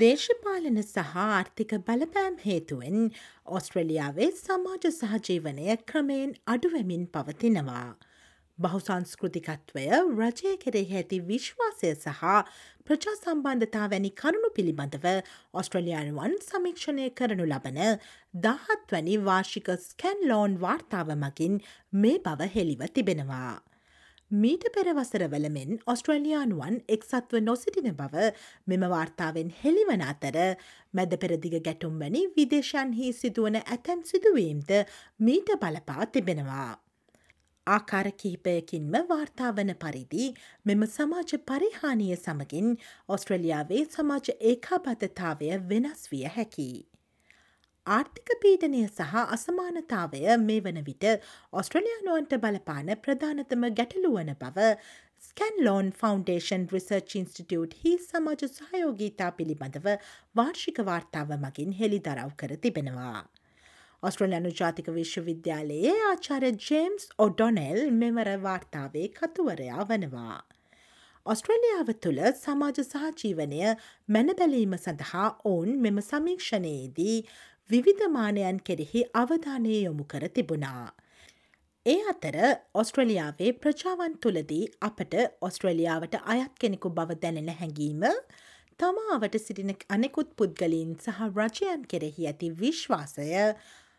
දේශපාලන සහ ආර්ථික බලපෑම් හේතුවෙන් ඔස්ට්‍රලියාවේ සමාජ සහජීවනය ක්‍රමයෙන් අඩුවමින් පවතිනවා. බහුසංස්කෘතිකත්වය රජය කෙරෙහි ඇති විශ්වාසය සහ ප්‍රජා සම්බන්ධතා වැනි කරුණු පිළිබඳව ඔස්ට්‍රලයානුවන් සමීක්ෂණය කරනු ලබන දහත් වැනි වාර්ෂික ස්කැන් ලෝන් වාර්තාව මගින් මේ බව හෙළිව තිබෙනවා. මීට පෙරවසරවලමෙන් ඔස්ට්‍රලයානුවන් එක්සත්ව නොසිටින බව මෙම වාර්තාවෙන් හෙළිවන අතර මැද පෙරදිග ගැටුම් වැනි විදේශයන්හි සිදුවන ඇතැම් සිදුවීම්ද මීට බලපා තිබෙනවා. ආකාර කිහිපයකින්ම වාර්තාාවන පරිදි මෙම සමාජ පරිහානිය සමගින් ඔස්ට්‍රලියාවේ සමාජ ඒකාබද්ධතාවය වෙනස් විය හැකි. ආර්ථික පීඩනය සහ අසමානතාවය මේ වන විට ඔස්ට්‍රලයානුවන්ට බලපාන ප්‍රධානතම ගැටලුවන බව ස්කැන්ලෝන් ෆෞන්ඩේෂන් රිසර්ච් ඉන්ස්ටිටියුට් හි සමාජ සහයෝගීතා පිළිබඳව වාර්ෂික වාර්තාව මගින් හෙළි දරව් කර තිබෙනවා. ඔස්ට්‍රලයනු ජාතික විශ්වවිද්‍යාලයේ ආචාර ජේම්ස් ඔඩොනෙල් මෙමර වාර්තාවේ කතුවරයා වනවා. ඔස්ට්‍රලියාව තුළ සමාජ සහජීවනය මැනබැලීම සඳහා ඔවුන් මෙම සමීක්ෂණයේදී විවිධමානයන් කෙරෙහි අවධානය යොමු කර තිබුණා. ඒ අතර ඔස්ට්‍රලියාවේ ප්‍රජාවන් තුළදී අපට ඔස්ට්‍රලියාවට අයත් කෙනෙකු බව දැනෙන හැඟීම තමාවට සිටින අනෙකුත් පුද්ගලින් සහ රජයන් කෙරෙහි ඇති විශ්වාසය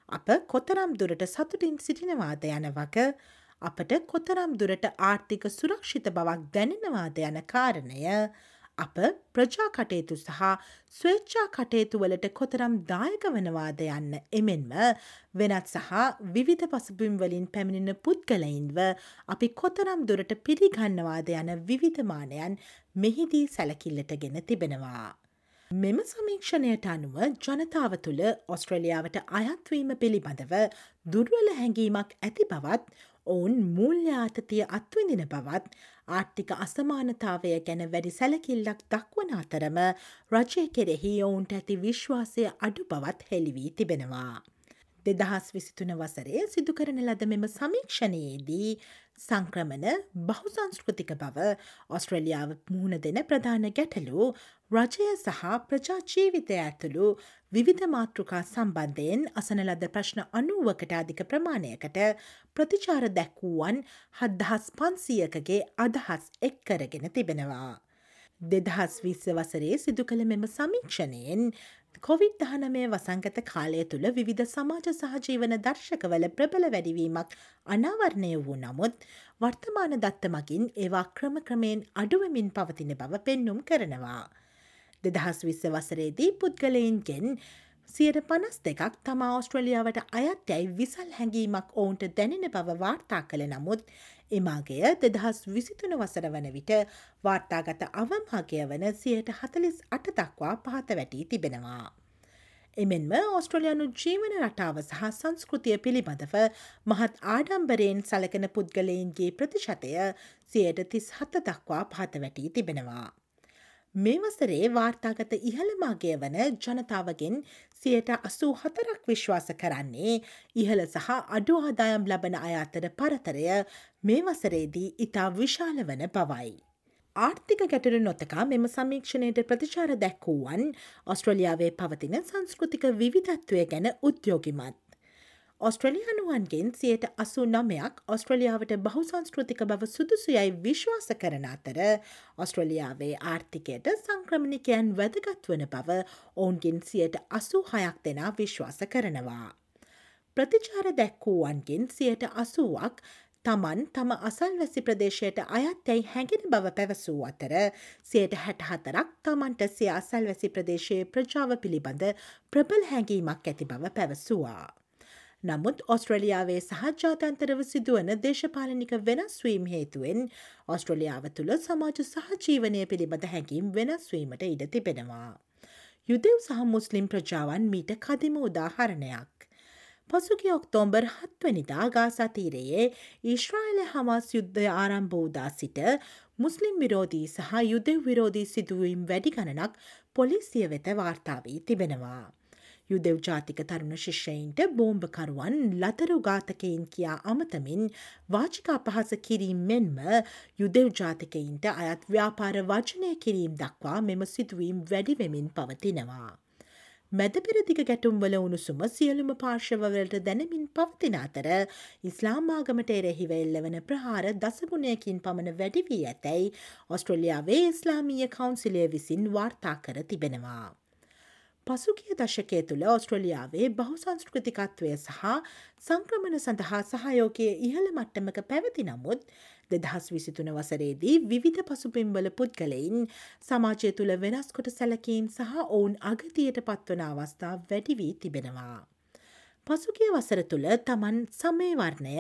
අප කොතරම් දුරට සතුටින් සිටිනවාද යන වක අපට කොතරම් දුරට ආර්ථික සුරක්ෂිත බවක් දැනෙනවාද යන කාරණය අප ප්‍රජා කටයුතු සහ ස්වේච්ඡා කටයුතුවලට කොතරම් දායක වනවාද යන්න එමෙන්ම වෙනත් සහ විවිධ පසුබිම්වලින් පැමිණෙන පුද්ගලයින්ව අපි කොතරම් දුරට පිළිගන්නවාද යන විවිධමානයන් මෙහිදී සැලකිල්ලට ගෙන තිබෙනවා. මෙම සමීක්ෂණයට අනුව ජනතාව තුළ ඔස්ට්‍රලියාවට අයත්වීම පිළිබඳව දුර්වල හැඟීමක් ඇති බවත් ඔවුන් මූල්්‍යාතතිය අත්විඳින බවත් ආර්ථික අසමානතාවය ගැන වැඩි සැලකිල්ලක් දක්වන අතරම රජය කෙරෙහි ඔවුන්ට ඇති විශ්වාසය අඩු බවත් හෙළිවී තිබෙනවා. දෙදහස් විසිතුන වසරේ සිදුකරන ලද මෙම සමීක්ෂණයේදී සංක්‍රමණ බහුසංස්කෘතික බව ඔස්ට්‍රලියාව මුහුණ දෙන ප්‍රධාන ගැටලු රජය සහ ප්‍රජාජීවිතය ඇතුළු විවිධ මාතෘකා සම්බන්ධයෙන් අසන ලද ප්‍රශ්න අනුවකට අධික ප්‍රමාණයකට ප්‍රතිචාර දැක්වූවන් හද්දහස් පන්සියකගේ අදහස් එක් කරගෙන තිබෙනවා. දෙදහස් විස්ස වසරේ සිදු කළ මෙම සමීක්ෂණයෙන් කොවිD දහනමය වසංගත කාලය තුළ විවිධ සමාජ සහජීවන දර්ශකවල ප්‍රබල වැඩිවීමක් අනාවරණය වූ නමුත් වර්තමාන දත්ත මගින් ඒවා ක්‍රම ක්‍රමයෙන් අඩුවමින් පවතින බව පෙන්නුම් කරනවා. දෙදහස් විස්ස වසරේදී පුද්ගලයින්ගෙන් සියට පනස් දෙකක් තමා ඔස්ට්‍රලියාවට අයත් යැයි විසල් හැඟීමක් ඔවුන්ට දැනෙන බව වාර්තා කළ නමුත් එමාගය දෙදහස් විසිතුන වසර වන විට වාර්තාගත අවම්හාගය වන සියට හතලිස් අට දක්වා පහත වැටී තිබෙනවා. එමෙන්ම ඔස්ට්‍රලයානු ජීවන රටාව සහ සංස්කෘතිය පිළිබඳව මහත් ආඩම්බරයෙන් සලකන පුද්ගලයින්ගේ ප්‍රතිශතය සියයට තිස් හත දක්වා පහත වැටී තිබෙනවා. මේ වසරේ වාර්තාගත ඉහළමාගය වන ජනතාවගෙන් සියට අසූ හතරක් විශ්වාස කරන්නේ ඉහළ සහ අඩු ආදායම් ලබන අයාතර පරතරය මේ වසරේදී ඉතා විශාල වන බවයි. ආර්ථික ගැටරු නොතකා මෙම සමීක්ෂණයට ප්‍රතිචාර දැක්වූවන් ඔස්ට්‍රලියාවේ පවතින සංස්කෘතික විවිධත්වය ගැන උද්‍යෝගිමත්. ඔස්ට්‍රලියනුවන්ගෙන් සියට අසු නමයක් ඔස්ට්‍රලියාවට බහුසංස්කෘතික බව සුදුසුයයි විශ්වාස කරන අතර ඔස්ට්‍රලියාවේ ආර්ථිකයට සංක්‍රමණිකයන් වැදගත් වන බව ඔවුන්ගෙන් සියට අසු හයක් දෙනා විශ්වාස කරනවා. ප්‍රතිචාර දැක්වූවන්ගෙන් සියට අසුවක් තමන් තම අසල්වැසි ප්‍රදේශයට අයත් ඇයි හැඟෙන බව පැවසූ අතර සයට හැට හතරක් තමන්ට සිය අසල්වැසි ප්‍රදේශයේ ප්‍රජාව පිළිබඳ ප්‍රබල හැඟීමක් ඇති බව පැවසවා. නමුත් ඔස්ට්‍රලියාවේ සහජාතන්තරව සිදුවන දේශපාලනික වෙනස්වීම් හේතුවෙන් ඔස්ට්‍රලියාව තුළ සමාජ සහජීවනය පිළිබඳ හැකිම් වෙනස්වීමට ඉඩ තිබෙනවා. යුදෙව් සහ මුස්ලිම් ප්‍රජාවන් මීට කදිම උදාහරණයක්. පසුගිය ඔක්තෝම්බර් හත්වනිදා ගාසාතීරයේ ඊශ්‍රායිල හමස් යුද්ධ ආරම්භෝදා සිට මුස්ලිම් විරෝධී සහ යුදෙව් විරෝධී සිදුවීම් වැඩි ගණනක් පොලිසිය වෙත වාර්තාාවී තිබෙනවා. යුදෙව් ජාතික තරුණ ශිෂ්‍යයින්ට බෝම්භකරුවන් ලතරු ඝාතකයින් කියා අමතමින් වාචිකා පහස කිරීම් මෙන්ම යුදෙව් ජාතිකයින්ට අයත් ව්‍යාපාර වචනය කිරීම් දක්වා මෙම සිදුවීම් වැඩිවෙමින් පවතිනවා. මැදපෙරදිග ගැටුම්වල උණුසුම සියලුම පාර්ශවවලට දැනමින් පවතින අතර ඉස්ලාමාගමට එරෙහිව එල්ලවන ප්‍රහාර දසගුණයකින් පමණ වැඩිවී ඇතැයි ඔස්ට්‍රලියාවේ ඉස්ලාමීය කවුන්සිලය විසින් වාර්තා කර තිබෙනවා. පසුගිය දශකය තුළ ඔස්ට්‍රලියාවේ බහුසංස්කෘතිකත්වය සහ සංක්‍රමණ සඳහා සහයෝකය ඉහළ මට්ටමක පැවති නමුත් දෙදහස් විසිතුන වසරේදී විවිධ පසුපිම්වල පුද්ගලයින් සමාජය තුළ වෙනස්කොට සැලකීම් සහ ඔවුන් අගතියට පත්වන අවස්ථා වැඩි වී තිබෙනවා. පසුගිය වසර තුළ තමන් සමේවර්ණය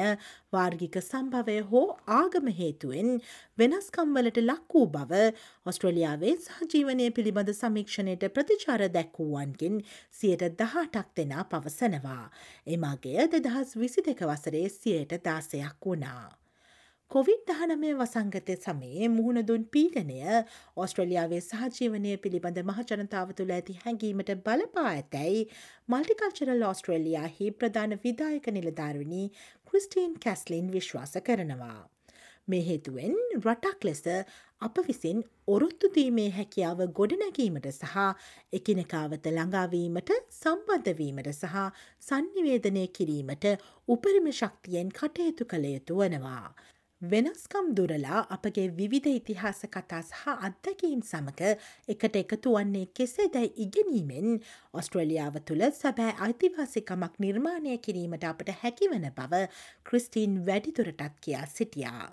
වාර්ගික සම්භවය හෝ ආගම හේතුවෙන් වෙනස්කම්වලට ලක් වූ බව ඔස්ට්‍රලියාවේ සහජීවනය පිළිබඳ සමීක්ෂණයට ප්‍රතිචාර දැක්වූවන්ගෙන් සියට දහටක් දෙනා පවසනවා. එමගේ දෙදහස් විසි දෙක වසරේ සියයට දාසයක් වුණා. කොවිD-19 වසංගතය සමයේ මුහුණදුන් පීඩනය ඔස්ට්‍රලියාවේ සහජීවනය පිළිබඳ මහජනතාව තුළ ඇති හැඟීමට බලපා ඇතැයි මල්ටිකල්චරල් ඔස්ට්‍රේලයාහි ප්‍රධාන විදායක නිලධාරණී ක්‍රිස්ටීන් කැස්ලින් විශ්වාස කරනවා. මේ හේතුවෙන් රටක් ලෙස අප විසින් ඔරොත්තුදීමේ හැකියාව ගොඩනැගීමට සහ එකිනෙකාවත ළඟාවීමට සම්බන්ධවීමට සහ සංනිවේදනය කිරීමට උපරිම ශක්තියෙන් කටයුතු කළ යුතු වනවා. වෙනස්කම් දුරලා අපගේ විවිධ ඉතිහාස කතා සහ අත්දැකීම් සමඟ එකට එකතු වන්නේ කෙසේ දැයි ඉගෙනීමෙන් ඔස්ට්‍රලියාව තුළ සැබෑ අයිතිවාසිකමක් නිර්මාණය කිරීමට අපට හැකිවන බව ක්‍රිස්ටීන් වැඩිතුරටත් කියා සිටියා.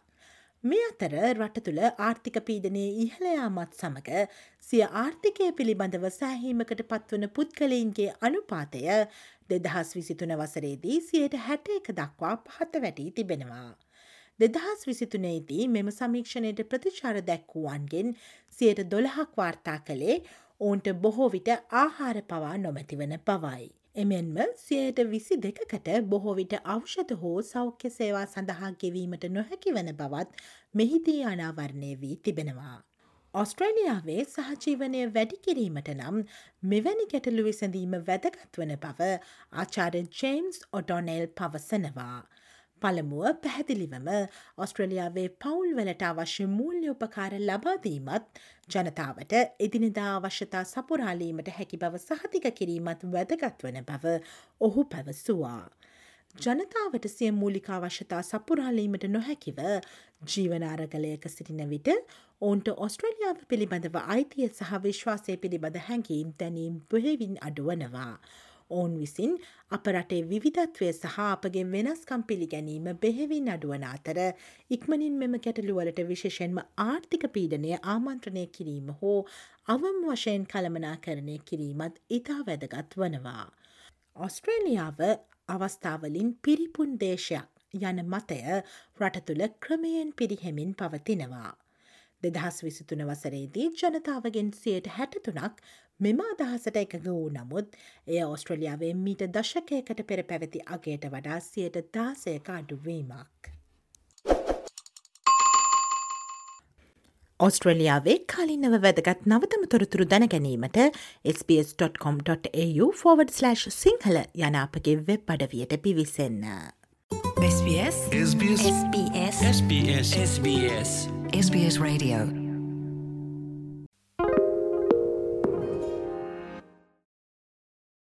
මේ අතර රට තුළ ආර්ථික පීඩනය ඉහළයාමත් සමඟ සිය ආර්ථිකය පිළිබඳව සෑහීමකට පත්වන පුද්ගලයින්ගේ අනුපාතය දෙදහස් විසිතුන වසරේදී සියයට හැට එක දක්වා පහත වැටී තිබෙනවා. දෙදහස් විසිතුනේදී මෙම සමීක්ෂණයට ප්‍රතිචාර දැක්වූවන්ගෙන් සියට දොළහක් වාර්තා කළේ ඔවුන්ට බොහෝ විට ආහාර පවා නොමැතිවන පවයි. එමෙන්ම සියයට විසි දෙකකට බොහෝවිට අවෂධ හෝ සෞඛ්‍ය සේවා සඳහා ගෙවීමට නොහැකි වන බවත් මෙහිදී අනාවරණය වී තිබෙනවා. ඔස්ට්‍රේලියාවේ සහජීවනය වැඩි කිරීමට නම් මෙවැනි ගැටලු විසඳීම වැදගත් වන බව ආචාර ජේම්ස් ඔඩොනෙල් පවසනවා. පළමුුව පැහැදිලිවම ඔස්ට්‍රලියාවේ පවුල් වලට අවශ්‍ය මූල්‍ය උපකාර ලබාදීමත් ජනතාවට එදිනෙදා අවශ්‍යතා සපුරාලීමට හැකි බව සහතික කිරීමත් වැදගත් වන බව ඔහු පැවසුවා. ජනතාවට සිය මූලික අවශ්‍යතා සපුරාලීමට නොහැකිව ජීවනාරගලයක සිටින විට ඔවුන්ට ඔස්ට්‍රලියාව පිළිබඳව අයිතිය සහ විශ්වාසය පිළිබඳ හැඟීම් තැනීම් බෙහෙවින් අඩුවනවා. ඔවුන් විසින් අප රටේ විවිධත්වය සහ අපගේ වෙනස්කම් පිළිගැනීම බෙහෙවින් අඩුවන අතර ඉක්මනින් මෙම ගැටලුවලට විශේෂෙන්ම ආර්ථික පීඩනය ආමන්ත්‍රණය කිරීම හෝ අවම් වශයෙන් කළමනා කරණය කිරීමත් ඉතා වැදගත් වනවා. ඔස්ට්‍රේලියාව අවස්ථාවලින් පිරිපුන් දේශයක් යන මතය රට තුළ ක්‍රමයෙන් පිරිහෙමින් පවතිනවා. දෙදහස් විසිතුන වසරේදී ජනතාවගෙන් සියයට හැටතුනක් මෙම අදහසට එකග වූ නමුත් එය ඔස්ට්‍රලියාවේ මීට දශකයකට පෙර පැවති අගේට වඩා සියයට දාසයක අඩුවීමක්. ඔස්ට්‍රලියාවේ කාලින්නව වැදගත් නවතම තොරතුරු දැනගැනීමට SBS.com.au ෆෝවඩ්/ සිංහල යන අපගේ වෙබ් අඩවියට පිවිසන්න. SBS SBS SBS SBS SBS SBS Radio